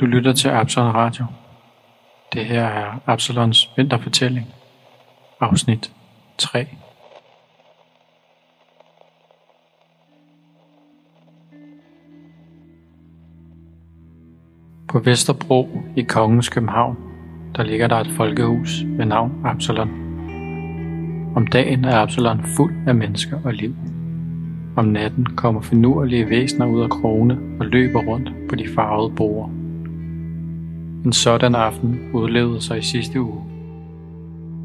Du lytter til Absalon Radio. Det her er Absalons vinterfortælling, afsnit 3. På Vesterbro i Kongens København, der ligger der et folkehus ved navn Absalon. Om dagen er Absalon fuld af mennesker og liv. Om natten kommer finurlige væsener ud af krogene og løber rundt på de farvede borer. En sådan aften udlevede sig i sidste uge.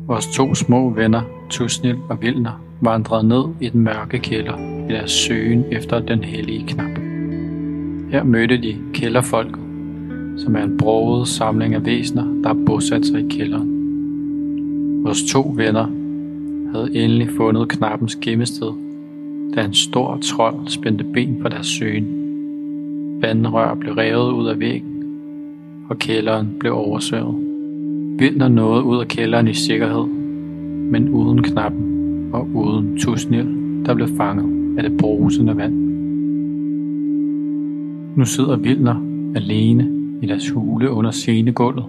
Vores to små venner, Tusnil og Vilner, vandrede ned i den mørke kælder i deres søgen efter den hellige knap. Her mødte de kælderfolket, som er en broget samling af væsener, der har bosat sig i kælderen. Vores to venner havde endelig fundet knappens gemmested, da en stor trold spændte ben for deres søgen. Vandrør blev revet ud af væggen, og kælderen blev oversvømmet. Vildner nåede ud af kælderen i sikkerhed, men uden knappen og uden tusnil, der blev fanget af det brusende vand. Nu sidder Vildner alene i deres hule under scenegulvet.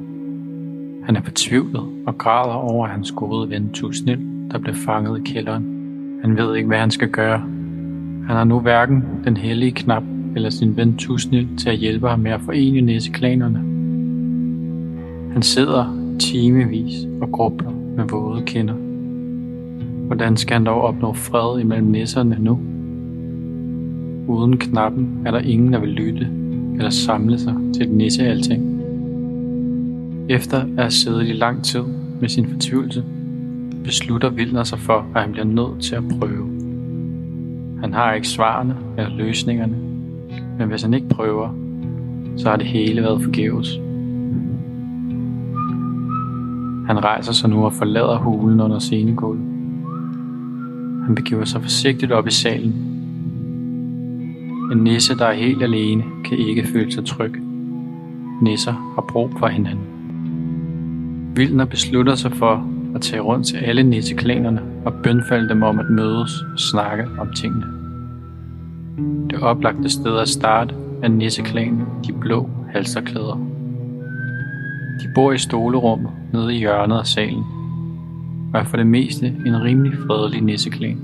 Han er fortvivlet og græder over hans gode ven Tusnil, der blev fanget i kælderen. Han ved ikke, hvad han skal gøre. Han har nu hverken den hellige knap eller sin ven Tusnil til at hjælpe ham med at forene næseklanerne han sidder timevis og grubler med våde kinder. Hvordan skal han dog opnå fred imellem nisserne nu? Uden knappen er der ingen, der vil lytte eller samle sig til et nissealting. Efter at have siddet i lang tid med sin fortvivlelse, beslutter Vildner sig for, at han bliver nødt til at prøve. Han har ikke svarene eller løsningerne, men hvis han ikke prøver, så har det hele været forgæves. Han rejser sig nu og forlader hulen under scenegulvet. Han begiver sig forsigtigt op i salen. En nisse, der er helt alene, kan ikke føle sig tryg. Nisser har brug for hinanden. Vildner beslutter sig for at tage rundt til alle nisseklanerne og bønfalde dem om at mødes og snakke om tingene. Det oplagte sted at starte er nisseklanen De Blå Halserklæder. De bor i stolerummet nede i hjørnet af salen, og er for det meste en rimelig fredelig nisseklan.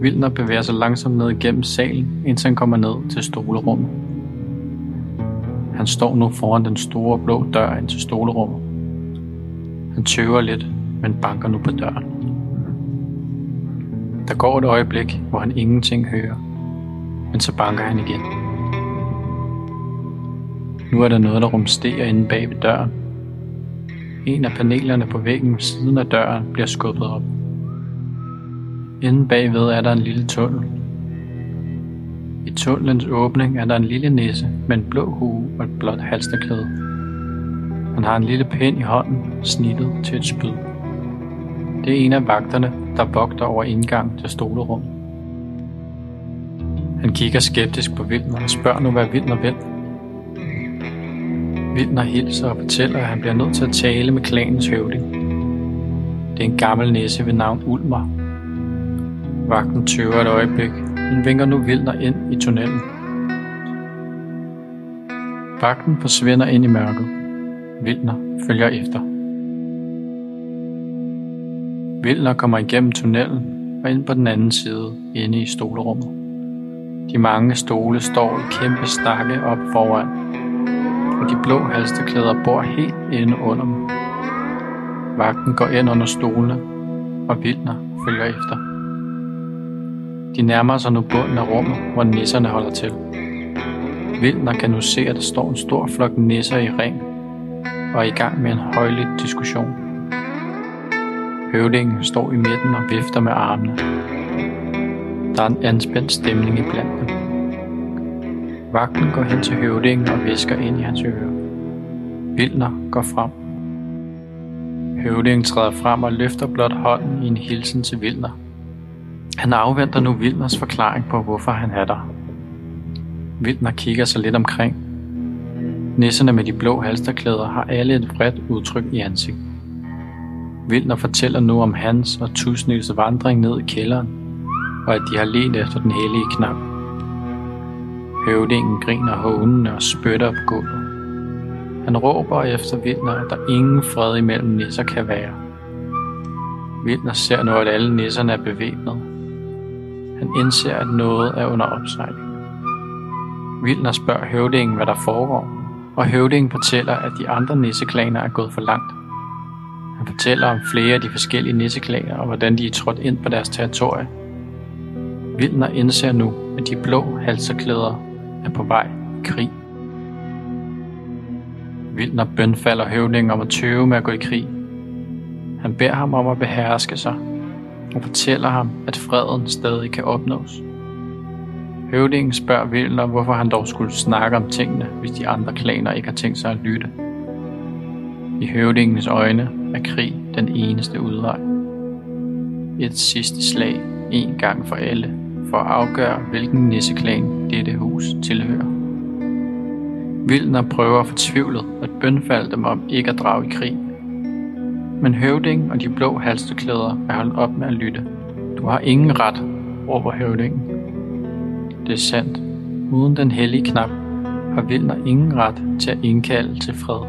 Vildner bevæger sig langsomt ned igennem salen, indtil han kommer ned til stolerummet. Han står nu foran den store blå dør ind til stolerummet. Han tøver lidt, men banker nu på døren. Der går et øjeblik, hvor han ingenting hører, men så banker han igen. Nu er der noget, der rumsterer inde bag ved døren. En af panelerne på væggen ved siden af døren bliver skubbet op. Inden bagved er der en lille tunnel. I tunnelens åbning er der en lille nisse med en blå hue og et blåt halsterklæde. Han har en lille pind i hånden, snittet til et spyd. Det er en af vagterne, der vogter over indgang til stolerummet. Han kigger skeptisk på Vilmer og spørger nu, hvad Vilmer vil. Vildner hilser og fortæller, at han bliver nødt til at tale med klanens høvding. Det er en gammel næse ved navn Ulmer. Vagten tøver et øjeblik, men vinker nu Vildner ind i tunnelen. Vagten forsvinder ind i mørket. Vildner følger efter. Vildner kommer igennem tunnelen og ind på den anden side, inde i stolerummet. De mange stole står i kæmpe stakke op foran, og de blå halsteklæder bor helt inde under dem. Vagten går ind under stolene, og Vildner følger efter. De nærmer sig nu bunden af rummet, hvor nisserne holder til. Vildner kan nu se, at der står en stor flok nisser i ring og er i gang med en højlig diskussion. Høvdingen står i midten og vifter med armene. Der er en anspændt stemning i blandt dem. Vagten går hen til høvdingen og visker ind i hans øre. Vildner går frem. Høvdingen træder frem og løfter blot hånden i en hilsen til Vildner. Han afventer nu Vildners forklaring på, hvorfor han er der. Vildner kigger sig lidt omkring. Nisserne med de blå halsterklæder har alle et vredt udtryk i ansigt. Vildner fortæller nu om hans og Tusnils vandring ned i kælderen, og at de har let efter den hellige knap. Høvdingen griner hånende og spytter på gulvet. Han råber efter Vildner, at der ingen fred imellem nisser kan være. Vildner ser nu, at alle nisserne er bevæbnet. Han indser, at noget er under opsejling. Vildner spørger høvdingen, hvad der foregår, og høvdingen fortæller, at de andre nisseklaner er gået for langt. Han fortæller om flere af de forskellige nisseklaner og hvordan de er trådt ind på deres territorie. Vildner indser nu, at de blå halserklæder er på vej i krig. Vildner bønfalder høvdingen om at tøve med at gå i krig. Han beder ham om at beherske sig og fortæller ham, at freden stadig kan opnås. Høvdingen spørger Vildner, hvorfor han dog skulle snakke om tingene, hvis de andre klaner ikke har tænkt sig at lytte. I høvdingens øjne er krig den eneste udvej. Et sidste slag, en gang for alle, for at afgøre, hvilken nisseklan dette hus tilhører. Vildner prøver fortvivlet at bønfalde dem om ikke at drage i krig. Men høvdingen og de blå halsteklæder er holdt op med at lytte. Du har ingen ret, råber høvdingen. Det er sandt. Uden den hellige knap har Vildner ingen ret til at indkalde til fred.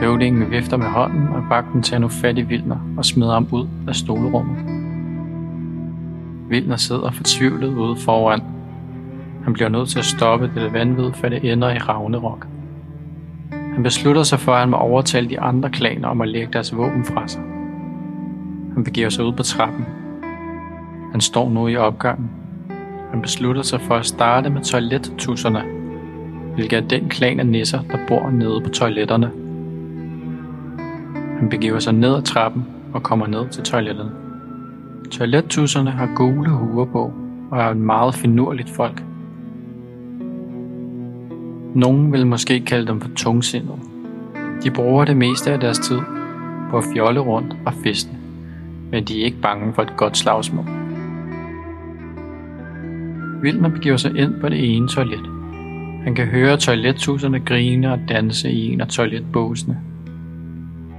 Høvdingen vifter med hånden, og vagten tager nu fat i Vildner og smider ham ud af stolerummet. Vildner sidder fortvivlet ude foran. Han bliver nødt til at stoppe det vanvid, for det ender i Ragnarok. Han beslutter sig for, at han må overtale de andre klaner om at lægge deres våben fra sig. Han begiver sig ud på trappen. Han står nu i opgangen. Han beslutter sig for at starte med toilettusserne, hvilket er den klan af nisser, der bor nede på toiletterne. Han begiver sig ned ad trappen og kommer ned til toiletterne. Toilettusserne har gule huer på og er et meget finurligt folk. Nogen vil måske kalde dem for tungsindede. De bruger det meste af deres tid på at fjolle rundt og feste, men de er ikke bange for et godt slagsmål. Vilmer begiver sig ind på det ene toilet. Han kan høre toilettusserne grine og danse i en af toiletbåsene.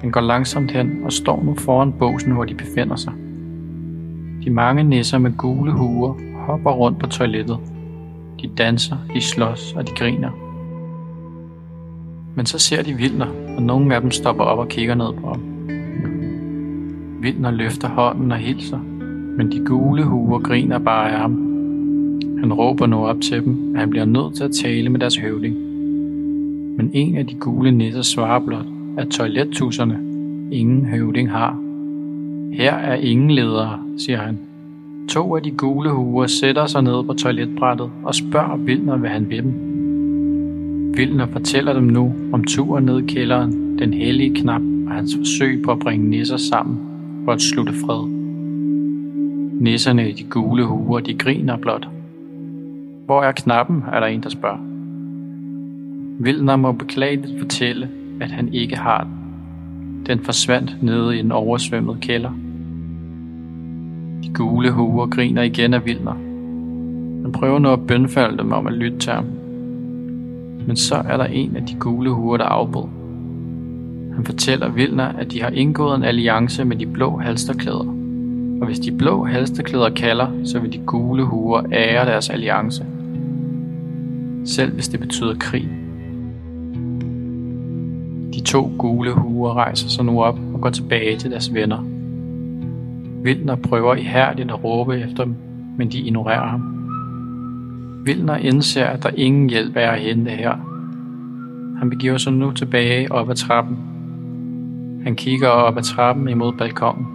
Han går langsomt hen og står nu foran båsen, hvor de befinder sig. De mange nisser med gule huer hopper rundt på toilettet. De danser, de slås og de griner. Men så ser de Vildner, og nogle af dem stopper op og kigger ned på ham. Vildner løfter hånden og hilser, men de gule huer griner bare af ham. Han råber nu op til dem, at han bliver nødt til at tale med deres høvding. Men en af de gule nisser svarer blot, at toilettusserne ingen høvding har. Her er ingen ledere, siger han. To af de gule huer sætter sig ned på toiletbrættet og spørger Vildner, hvad han vil dem. Vildner fortæller dem nu om turen ned i kælderen, den hellige knap og hans forsøg på at bringe nisser sammen for at slutte fred. Nisserne i de gule huer, de griner blot. Hvor er knappen, er der en, der spørger. Vildner må beklageligt fortælle, at han ikke har den. Den forsvandt nede i en oversvømmet kælder. De gule huer griner igen af Vildner. Han prøver nu at bønfalde dem om at lytte til ham. Men så er der en af de gule huer, der afbryder. Han fortæller Vilner, at de har indgået en alliance med de blå halsterklæder. Og hvis de blå halsterklæder kalder, så vil de gule huer ære deres alliance. Selv hvis det betyder krig. De to gule huer rejser sig nu op og går tilbage til deres venner. Vilner prøver ihærdigt at råbe efter dem, men de ignorerer ham. Vilner indser, at der ingen hjælp er at hente her. Han begiver sig nu tilbage op ad trappen. Han kigger op ad trappen imod balkongen.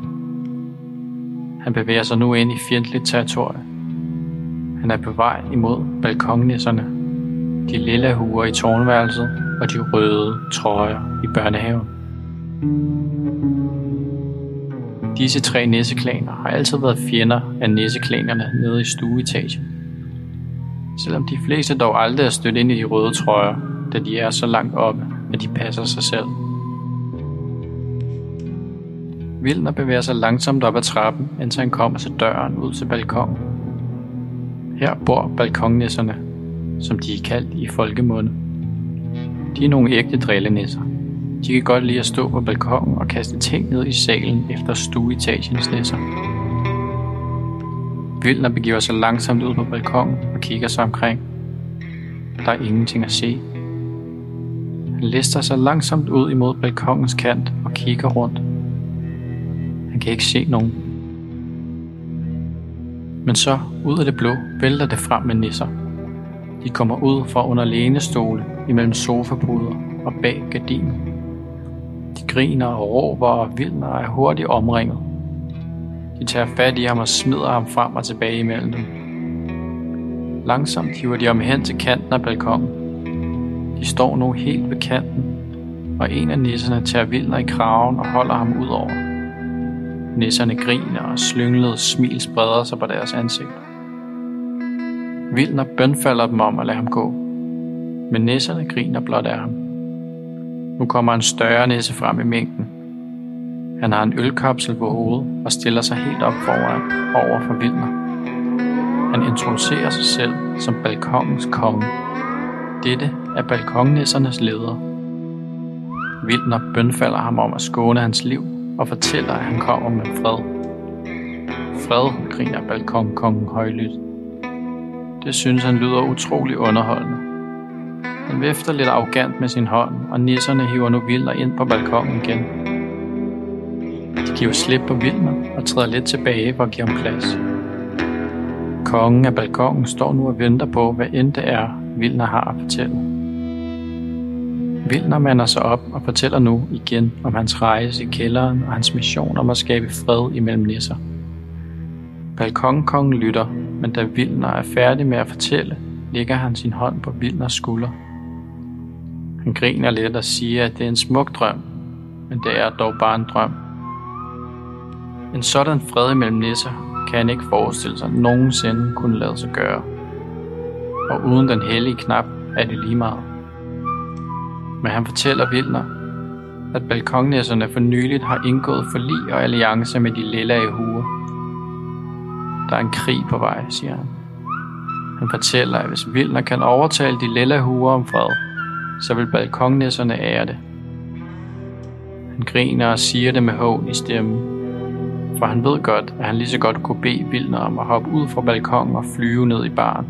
Han bevæger sig nu ind i fjendtligt territorie. Han er på vej imod balkonnisserne, de lille huer i tårnværelset og de røde trøjer i børnehaven. Disse tre nisseklaner har altid været fjender af nisseklanerne nede i stueetagen. Selvom de fleste dog aldrig er stødt ind i de røde trøjer, da de er så langt oppe, at de passer sig selv. Vilner bevæger sig langsomt op ad trappen, indtil han kommer til døren ud til balkongen. Her bor balkonnisserne, som de er kaldt i folkemunde. De er nogle ægte drillenisser. De kan godt lide at stå på balkongen og kaste ting ned i salen efter stueetagens nisser. Vildner begiver sig langsomt ud på balkongen og kigger sig omkring. der er ingenting at se. Han lister sig langsomt ud imod balkongens kant og kigger rundt. Han kan ikke se nogen. Men så, ud af det blå, vælter det frem med nisser. De kommer ud fra under lænestole, imellem sofapuder og bag gardinen. De griner og råber og vildner er hurtigt omringet. De tager fat i ham og smider ham frem og tilbage imellem dem. Langsomt hiver de ham hen til kanten af balkongen. De står nu helt ved kanten, og en af nisserne tager Vilner i kraven og holder ham ud over. Nisserne griner, og slynglede smil spreder sig på deres ansigter. Vildner bønfalder dem om at lade ham gå, men nisserne griner blot af ham. Nu kommer en større nisse frem i mængden. Han har en ølkapsel på hovedet og stiller sig helt op foran over for Vildner. Han introducerer sig selv som balkongens konge. Dette er balkonnissernes leder. Vildner bønfalder ham om at skåne hans liv og fortæller, at han kommer med fred. Fred, griner balkonkongen højlydt. Det synes han lyder utrolig underholdende. Han vifter lidt arrogant med sin hånd, og nisserne hiver nu Vildner ind på balkongen igen. De giver slip på Vildner og træder lidt tilbage for at give ham plads. Kongen af balkongen står nu og venter på, hvad end det er, Vilner har at fortælle. Vilner mander sig op og fortæller nu igen om hans rejse i kælderen og hans mission om at skabe fred imellem nisser. Balkonkongen lytter, men da Vilner er færdig med at fortælle, lægger han sin hånd på Vilners skulder. Han griner lidt og siger, at det er en smuk drøm, men det er dog bare en drøm. En sådan fred imellem nisser kan han ikke forestille sig nogensinde kunne lade sig gøre. Og uden den hellige knap er det lige meget. Men han fortæller Vildner, at balkonnæsserne for nyligt har indgået forlig og alliance med de lilla i huer. Der er en krig på vej, siger han. Han fortæller, at hvis Vildner kan overtale de lilla huer om fred, så vil balkonnæsserne ære det. Han griner og siger det med hån i stemmen, for han ved godt, at han lige så godt kunne bede Vilner om at hoppe ud fra balkongen og flyve ned i baren.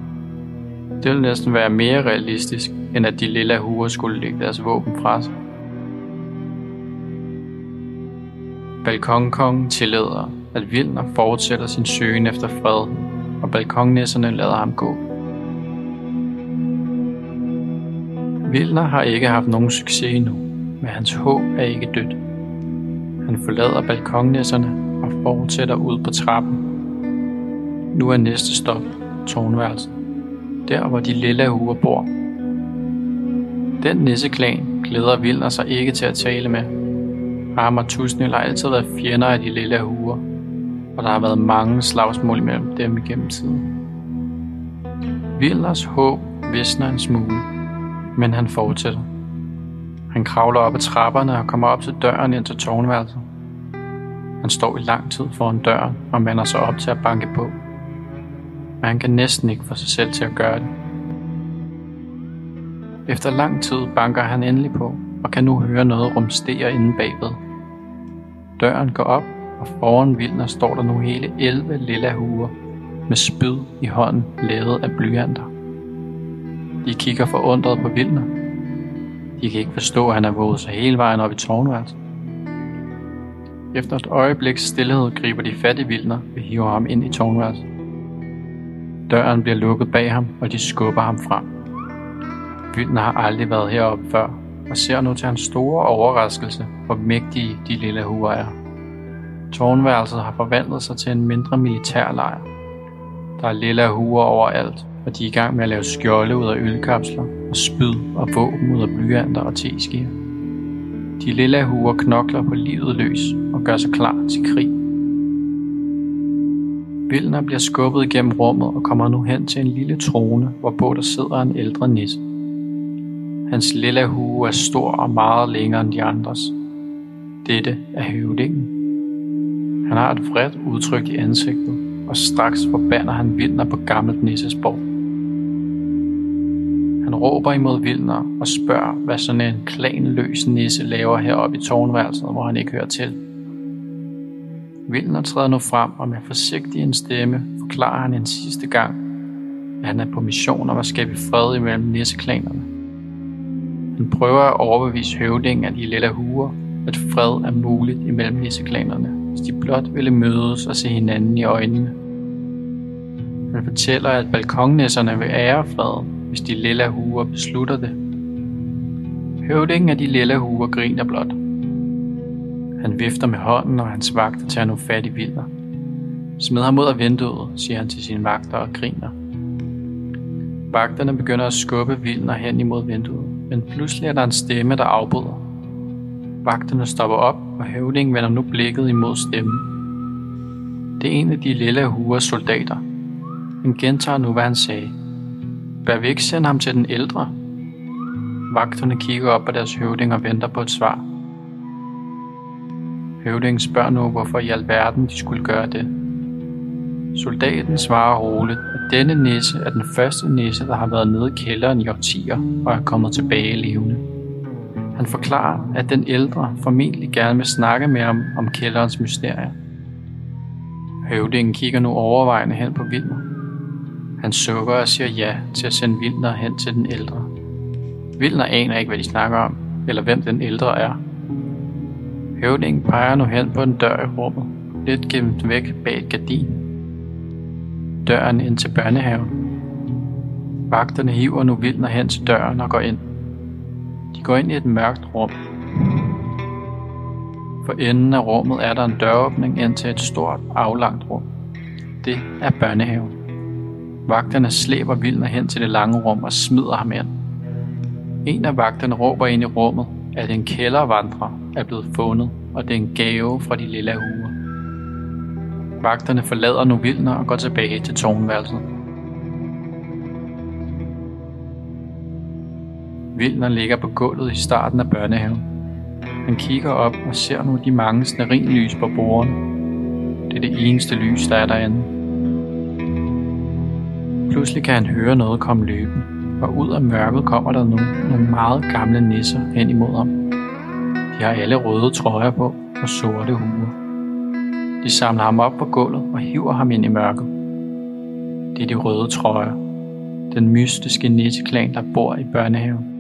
Det ville næsten være mere realistisk, end at de lille huer skulle lægge deres våben fra sig. Balkonkongen tillader, at Vilner fortsætter sin søgen efter fred, og balkonnæsserne lader ham gå. Vilner har ikke haft nogen succes endnu, men hans håb er ikke dødt. Han forlader balkonnæsserne og fortsætter ud på trappen. Nu er næste stop tårnværelset, der hvor de lille huer bor. Den nisseklan glæder Vilner sig ikke til at tale med. Ham og Tusnil har altid været fjender af de lille huer, og der har været mange slagsmål mellem dem igennem tiden. Vilners håb visner en smule, men han fortsætter. Han kravler op ad trapperne og kommer op til døren ind til tårnværelset. Han står i lang tid foran døren og mander sig op til at banke på. Men han kan næsten ikke få sig selv til at gøre det. Efter lang tid banker han endelig på og kan nu høre noget rumstere inde bagved. Døren går op, og foran Vilner står der nu hele 11 lilla huer med spyd i hånden lavet af blyanter. De kigger forundret på Vilner. De kan ikke forstå, at han har våget sig hele vejen op i tårnværelset. Efter et øjebliks stillhed griber de fat i Vildner og hiver ham ind i tårnværelset. Døren bliver lukket bag ham, og de skubber ham frem. Vildner har aldrig været heroppe før, og ser nu til hans store overraskelse, hvor mægtige de lille huer er. Tårnværelset har forvandlet sig til en mindre militærlejr. Der er lille huer overalt, og de er i gang med at lave skjolde ud af ølkapsler, og spyd og våben ud af blyanter og teskiver. De lilla huer knokler på livet løs og gør sig klar til krig. Vilner bliver skubbet igennem rummet og kommer nu hen til en lille trone, hvorpå der sidder en ældre nisse. Hans lilla hue er stor og meget længere end de andres. Dette er høvdingen. Han har et vredt udtryk i ansigtet, og straks forbander han Vilner på gammelt nissesborg. Han råber imod Vilner og spørger, hvad sådan en klanløs nisse laver heroppe i tårnværelset, hvor han ikke hører til. Vilner træder nu frem, og med forsigtig en stemme forklarer han en sidste gang, at han er på mission om at skabe fred imellem nisseklanerne. Han prøver at overbevise høvdingen af de lille huer, at fred er muligt imellem nisseklanerne, hvis de blot ville mødes og se hinanden i øjnene. Han fortæller, at balkonnæsserne vil ære freden, hvis de lilla huer beslutter det. Høvdingen af de lilla huer griner blot. Han vifter med hånden, og hans vagter tager nu fat i Vilder. Smid ham ud af vinduet, siger han til sine vagter og griner. Vagterne begynder at skubbe Vildner hen imod vinduet, men pludselig er der en stemme, der afbryder. Vagterne stopper op, og høvdingen vender nu blikket imod stemmen. Det er en af de lille huers soldater. Han gentager nu, hvad han sagde. Bør vi ikke sende ham til den ældre? Vagterne kigger op på deres høvding og venter på et svar. Høvdingen spørger nu, hvorfor i alverden de skulle gøre det. Soldaten svarer roligt, at denne nisse er den første nisse, der har været nede i kælderen i årtier og er kommet tilbage levende. Han forklarer, at den ældre formentlig gerne vil snakke med ham om kælderens mysterier. Høvdingen kigger nu overvejende hen på Vilmer. Han sukker og siger ja til at sende Vilner hen til den ældre. Vilner aner ikke, hvad de snakker om, eller hvem den ældre er. Høvdingen peger nu hen på en dør i rummet, lidt gemt væk bag et gardin. Døren ind til børnehaven. Vagterne hiver nu Vilner hen til døren og går ind. De går ind i et mørkt rum. For enden af rummet er der en døråbning ind til et stort, aflangt rum. Det er børnehaven. Vagterne slæber Vilner hen til det lange rum og smider ham ind. En af vagterne råber ind i rummet, at en kældervandrer er blevet fundet, og det er en gave fra de lille huer. Vagterne forlader nu Vilner og går tilbage til tårnværelset. Vilner ligger på gulvet i starten af børnehaven. Han kigger op og ser nu de mange snarinlys på bordene. Det er det eneste lys, der er derinde. Pludselig kan han høre noget komme løbende, og ud af mørket kommer der nu nogle meget gamle nisser hen imod ham. De har alle røde trøjer på og sorte huer. De samler ham op på gulvet og hiver ham ind i mørket. Det er de røde trøjer. Den mystiske nisseklan, der bor i børnehaven.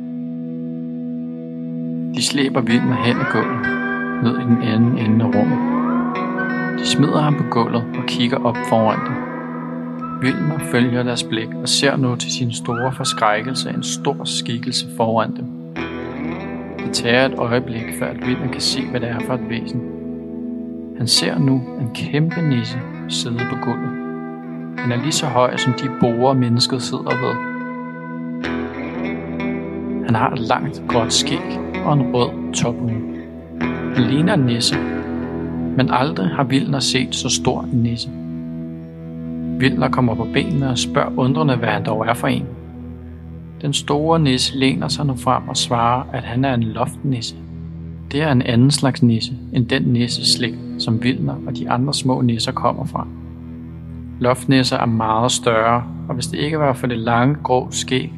De slæber Vilmer hen ad gulvet, ned i den anden ende af rummet. De smider ham på gulvet og kigger op foran dem. Vilmer følger deres blik og ser nu til sin store forskrækkelse en stor skikkelse foran dem. Det tager et øjeblik, før at Vilmer kan se, hvad det er for et væsen. Han ser nu en kæmpe nisse sidde på gulvet. Han er lige så høj som de borer, mennesket sidder ved. Han har et langt, gråt skæg og en rød tophue. Han ligner en nisse, men aldrig har Vilner set så stor en nisse. Vilner kommer på benene og spørger undrende, hvad han dog er for en. Den store nisse læner sig nu frem og svarer, at han er en loftnisse. Det er en anden slags nisse end den nisseslægt, som Vilner og de andre små nisser kommer fra. Loftnisser er meget større, og hvis det ikke var for det lange grå skæg,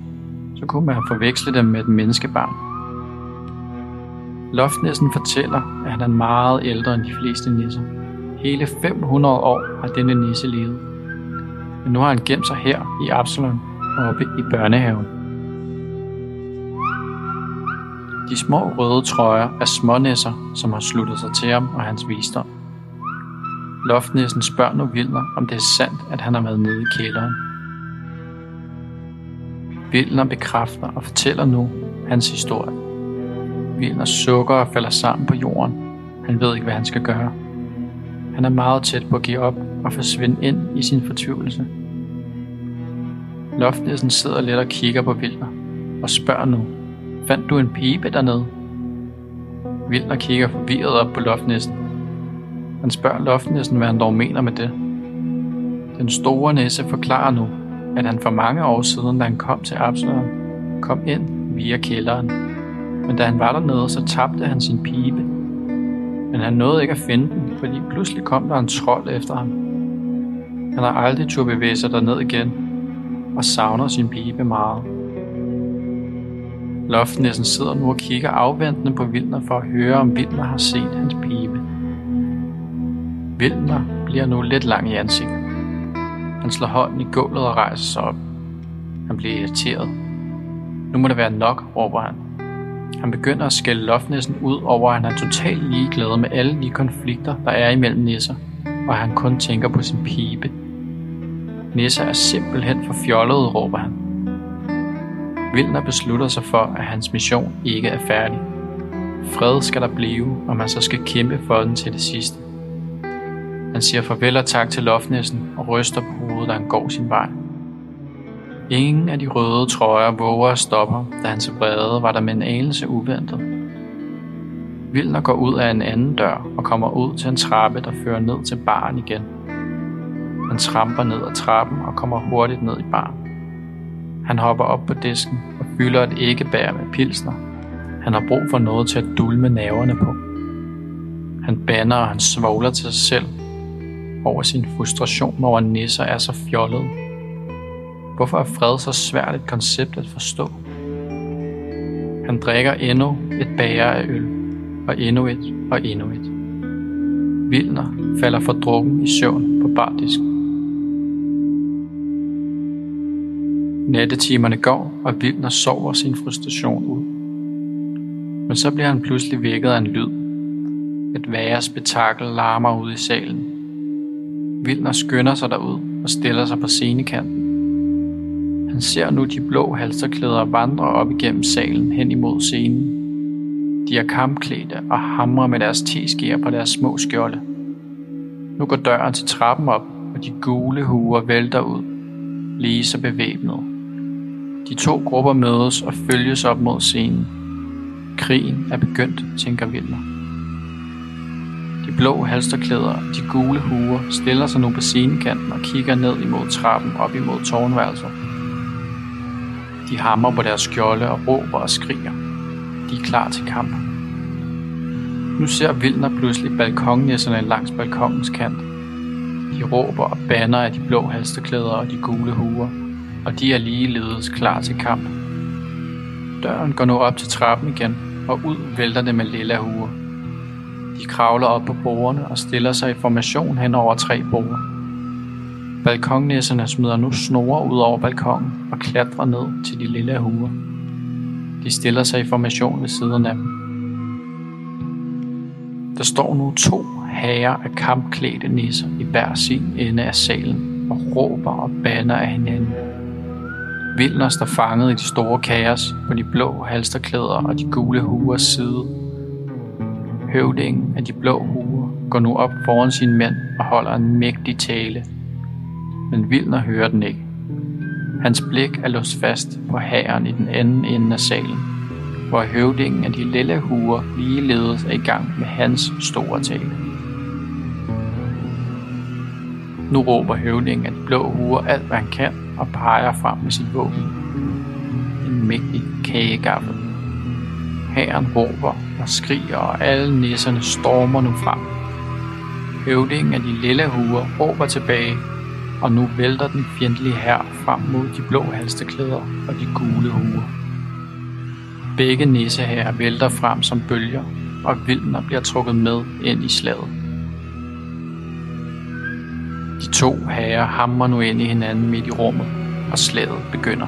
så kunne man forveksle dem med et menneskebarn. Loftnissen fortæller, at han er meget ældre end de fleste nisser. Hele 500 år har denne nisse levet. Men nu har han gemt sig her i Absalon, oppe i børnehaven. De små røde trøjer er smånæsser, som har sluttet sig til ham og hans visdom. Loftnæssen spørger nu Vilner, om det er sandt, at han har været nede i kælderen. Vilner bekræfter og fortæller nu hans historie. Vilner sukker og falder sammen på jorden. Han ved ikke, hvad han skal gøre. Han er meget tæt på at give op og forsvinde ind i sin fortvivlelse. Loftnæsen sidder lidt og kigger på Vilner og spørger nu, fandt du en pibe dernede? Vilner kigger forvirret op på Loftnæsen. Han spørger Loftnæsen, hvad han dog mener med det. Den store næse forklarer nu, at han for mange år siden, da han kom til Absalon, kom ind via kælderen. Men da han var dernede, så tabte han sin pibe. Men han nåede ikke at finde den, fordi pludselig kom der en trold efter ham. Han har aldrig tur bevæge sig derned igen, og savner sin pibe meget. Loftnæssen sidder nu og kigger afventende på Vilner for at høre, om Vilner har set hans pibe. Vilner bliver nu lidt lang i ansigtet. Han slår hånden i gulvet og rejser sig op. Han bliver irriteret. Nu må det være nok, råber han. Han begynder at skælde Loftnæssen ud over, at han er totalt ligeglad med alle de konflikter, der er imellem nisser, og han kun tænker på sin pibe. Nissa er simpelthen for fjollet, råber han. Vilner beslutter sig for, at hans mission ikke er færdig. Fred skal der blive, og man så skal kæmpe for den til det sidste. Han siger farvel og tak til Lofnæsen og ryster på hovedet, da han går sin vej. Ingen af de røde trøjer våger at stoppe ham, da hans vrede var der med en anelse uventet. Vilner går ud af en anden dør og kommer ud til en trappe, der fører ned til baren igen. Han tramper ned ad trappen og kommer hurtigt ned i baren. Han hopper op på disken og fylder et æggebær med pilsner. Han har brug for noget til at dulme naverne på. Han banner og han svogler til sig selv over sin frustration over, at nisser er så fjollet. Hvorfor er fred så svært et koncept at forstå? Han drikker endnu et bager af øl, og endnu et og endnu et. Vilner falder for drukken i søvn på bardisken. Nattetimerne går, og Vilner sover sin frustration ud. Men så bliver han pludselig vækket af en lyd. Et værre spektakel larmer ud i salen. Vilner skynder sig derud og stiller sig på scenekanten. Han ser nu de blå halsterklæder vandre op igennem salen hen imod scenen. De er kampklædte og hamrer med deres teskeer på deres små skjolde. Nu går døren til trappen op, og de gule huer vælter ud, lige så bevæbnet. De to grupper mødes og følges op mod scenen. Krigen er begyndt, tænker Vilmer. De blå halsterklæder og de gule huer stiller sig nu på scenekanten og kigger ned imod trappen op imod tårnværelset. De hammer på deres skjolde og råber og skriger. De er klar til kamp. Nu ser Vilner pludselig balkonnæsserne langs balkongens kant. De råber og banner af de blå halsterklæder og de gule huer, og de er ligeledes klar til kamp. Døren går nu op til trappen igen, og ud vælter det med lilla huer. De kravler op på bordene og stiller sig i formation hen over tre borde. Balkonnæsserne smider nu snore ud over balkongen og klatrer ned til de lille huer. De stiller sig i formation ved siden af dem. Der står nu to herrer af kampklædte nisser i hver sin ende af salen og råber og banner af hinanden. Vildner står fanget i de store kaos på de blå halsterklæder og de gule huers side. Høvdingen af de blå huer går nu op foran sine mænd og holder en mægtig tale – men Vilner hører den ikke. Hans blik er låst fast på hæren i den anden ende af salen, hvor høvdingen af de lille huer ligeledes er i gang med hans store tale. Nu råber høvdingen af de blå huer alt, hvad han kan, og peger frem med sit våben. En mægtig kagegaffel. Hæren råber og skriger, og alle nisserne stormer nu frem. Høvdingen af de lille huer råber tilbage, og nu vælter den fjendtlige hær frem mod de blå halsteklæder og de gule huer. Begge nisseherrer vælter frem som bølger, og vildner bliver trukket med ind i slaget. De to herrer hamrer nu ind i hinanden midt i rummet, og slaget begynder.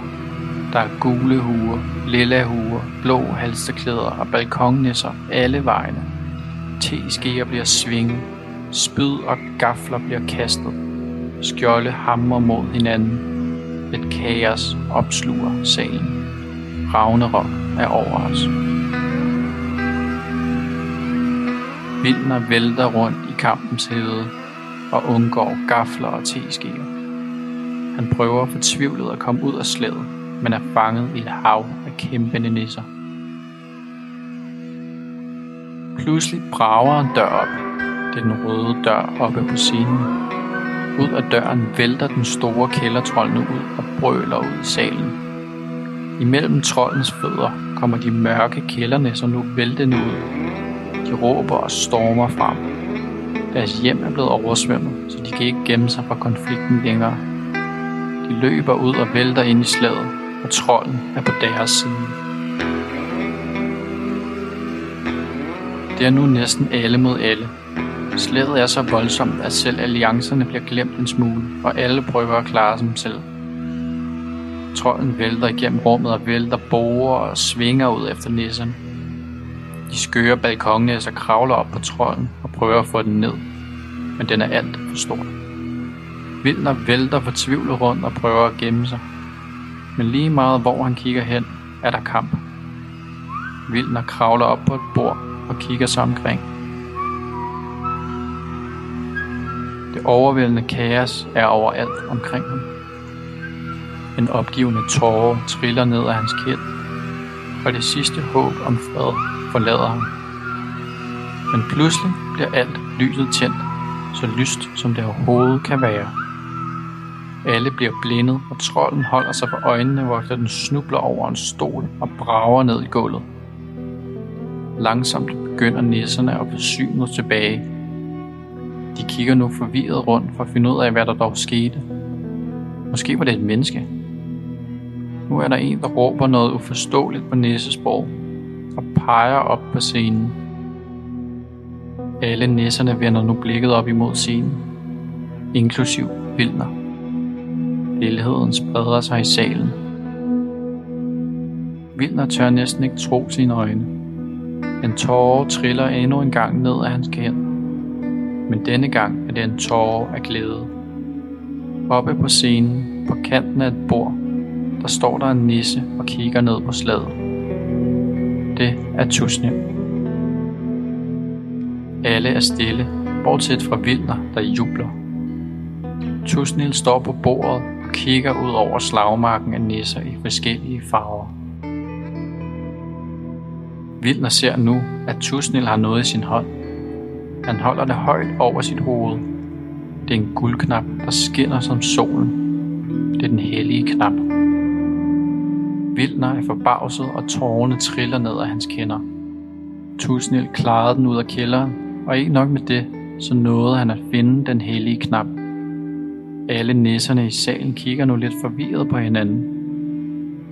Der er gule huer, lilla huer, blå halsterklæder og balkonnisser alle vegne. Teskeer bliver svinget, spyd og gafler bliver kastet, Skjolde hamrer mod hinanden. Et kaos opsluger salen. Ragnarok er over os. Vildner vælter rundt i kampens hede og undgår gafler og teskeer. Han prøver fortvivlet at komme ud af slædet, men er fanget i et hav af kæmpende nisser. Pludselig brager en dør op. Det er den røde dør oppe på scenen. Ud af døren vælter den store kældertrold nu ud og brøler ud i salen. Imellem trollens fødder kommer de mørke kælderne, som nu væltende ud. De råber og stormer frem. Deres hjem er blevet oversvømmet, så de kan ikke gemme sig fra konflikten længere. De løber ud og vælter ind i slaget, og trolden er på deres side. Det er nu næsten alle mod alle, Slaget er så voldsomt, at selv alliancerne bliver glemt en smule, og alle prøver at klare sig selv. Trolden vælter igennem rummet og vælter borer og svinger ud efter nisserne. De skøre balkonnæsser kravler op på trolden og prøver at få den ned, men den er alt for stor. Vildner vælter fortvivlet rundt og prøver at gemme sig. Men lige meget hvor han kigger hen, er der kamp. Vildner kravler op på et bord og kigger sig omkring. Det overvældende kaos er overalt omkring ham. En opgivende tåre triller ned af hans kind, og det sidste håb om fred forlader ham. Men pludselig bliver alt lyset tændt, så lyst som det overhovedet kan være. Alle bliver blindet, og trolden holder sig for øjnene, hvor den snubler over en stol og brager ned i gulvet. Langsomt begynder nisserne at forsyne tilbage. De kigger nu forvirret rundt for at finde ud af, hvad der dog skete. Måske var det et menneske. Nu er der en, der råber noget uforståeligt på nissesprog og peger op på scenen. Alle nisserne vender nu blikket op imod scenen, inklusiv Vilner. Lilleheden spreder sig i salen. Vilner tør næsten ikke tro sine øjne. En tårer triller endnu en gang ned af hans kind. Men denne gang er det en tårer af glæde. Oppe på scenen, på kanten af et bord, der står der en nisse og kigger ned på slaget. Det er tusne. Alle er stille, bortset fra Vilner, der jubler. Tusnil står på bordet og kigger ud over slagmarken af nisser i forskellige farver. Vildner ser nu, at Tusnil har noget i sin hånd. Han holder det højt over sit hoved. Det er en guldknap, der skinner som solen. Det er den hellige knap. Vildner er forbavset, og tårerne triller ned af hans kinder. Tusnil klarede den ud af kælderen, og ikke nok med det, så nåede han at finde den hellige knap. Alle nisserne i salen kigger nu lidt forvirret på hinanden.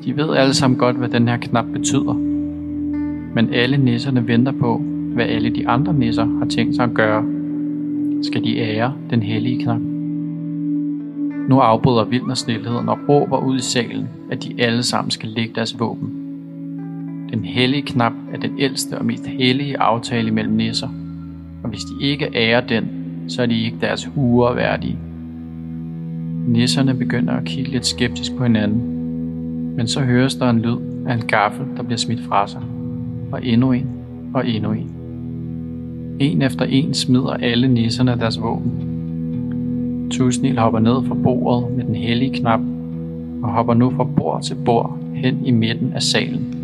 De ved alle sammen godt, hvad den her knap betyder. Men alle nisserne venter på, hvad alle de andre nisser har tænkt sig at gøre. Skal de ære den hellige knap? Nu afbryder Vildner snilheden og råber ud i salen, at de alle sammen skal lægge deres våben. Den hellige knap er den ældste og mest hellige aftale mellem nisser, og hvis de ikke ærer den, så er de ikke deres huer værdige. Nisserne begynder at kigge lidt skeptisk på hinanden, men så høres der en lyd af en gaffel, der bliver smidt fra sig, og endnu en, og endnu en. En efter en smider alle nisserne deres våben. Tusnil hopper ned fra bordet med den hellige knap, og hopper nu fra bord til bord hen i midten af salen.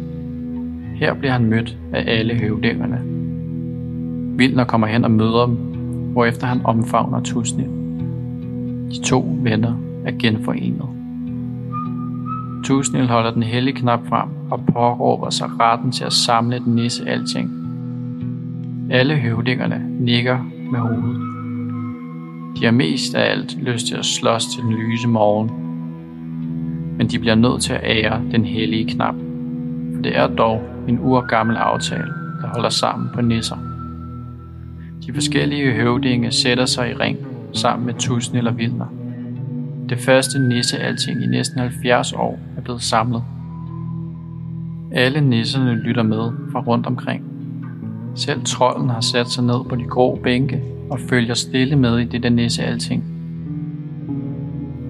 Her bliver han mødt af alle høvdingerne. Vildner kommer hen og møder dem, hvorefter han omfavner Tusnil. De to venner er genforenet. Tusnil holder den hellige knap frem og påråber sig retten til at samle den nisse alting. Alle høvdingerne nikker med hovedet. De har mest af alt lyst til at slås til den lyse morgen. Men de bliver nødt til at ære den hellige knap, for det er dog en urgammel aftale, der holder sammen på nisser. De forskellige høvdinge sætter sig i ring sammen med Tusind eller Vildner. Det første nisse-alting i næsten 70 år er blevet samlet. Alle nisserne lytter med fra rundt omkring. Selv trolden har sat sig ned på de grå bænke og følger stille med i det der nisse-alting.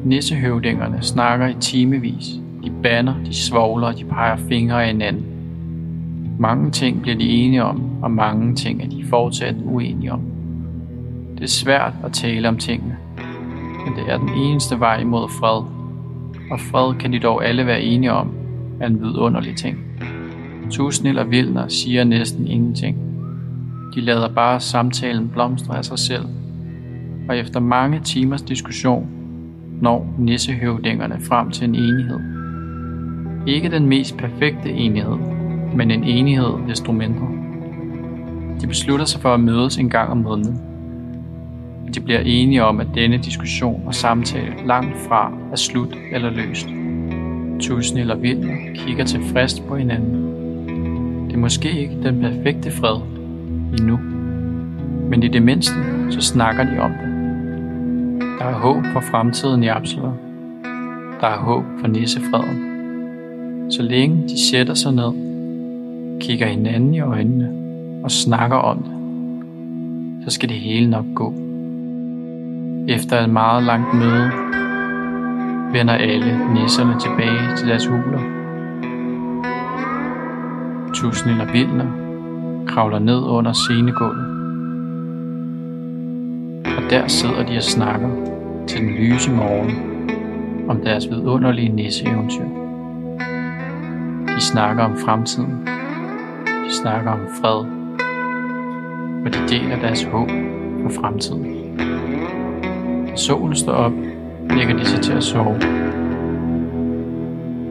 Nissehøvdingerne snakker i timevis. De banner, de svogler og de peger fingre af hinanden. Mange ting bliver de enige om, og mange ting er de fortsat uenige om. Det er svært at tale om tingene, men det er den eneste vej imod fred. Og fred kan de dog alle være enige om, er en vidunderlig ting. Tusnil og Vildner siger næsten ingenting. De lader bare samtalen blomstre af sig selv. Og efter mange timers diskussion når nissehøvdingerne frem til en enighed. Ikke den mest perfekte enighed, men en enighed desto mindre. De beslutter sig for at mødes en gang om måneden. De bliver enige om, at denne diskussion og samtale langt fra er slut eller løst. Tusind eller Vildner kigger tilfreds på hinanden. Det er måske ikke den perfekte fred endnu, men i det mindste så snakker de om det. Der er håb for fremtiden i Absalon. der er håb for nissefreden. Så længe de sætter sig ned, kigger hinanden i øjnene og snakker om det, så skal det hele nok gå. Efter et meget langt møde, vender alle nisserne tilbage til deres huler. Tusind eller Vildner kravler ned under scenegulvet. Og der sidder de og snakker til den lyse morgen om deres vidunderlige nisseeventyr. De snakker om fremtiden. De snakker om fred. Og de deler deres håb for fremtiden. Da solen står op, lægger de sig til at sove.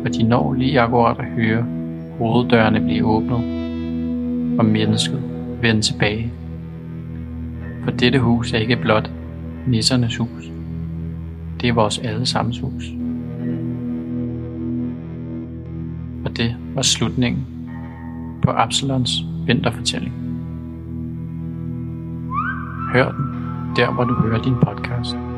Og de når lige akkurat at høre hoveddørene blive åbnet, og mennesket vende tilbage. For dette hus er ikke blot nissernes hus. Det er vores allesammens hus. Og det var slutningen på Absalons vinterfortælling. Hør den der, hvor du hører din podcast.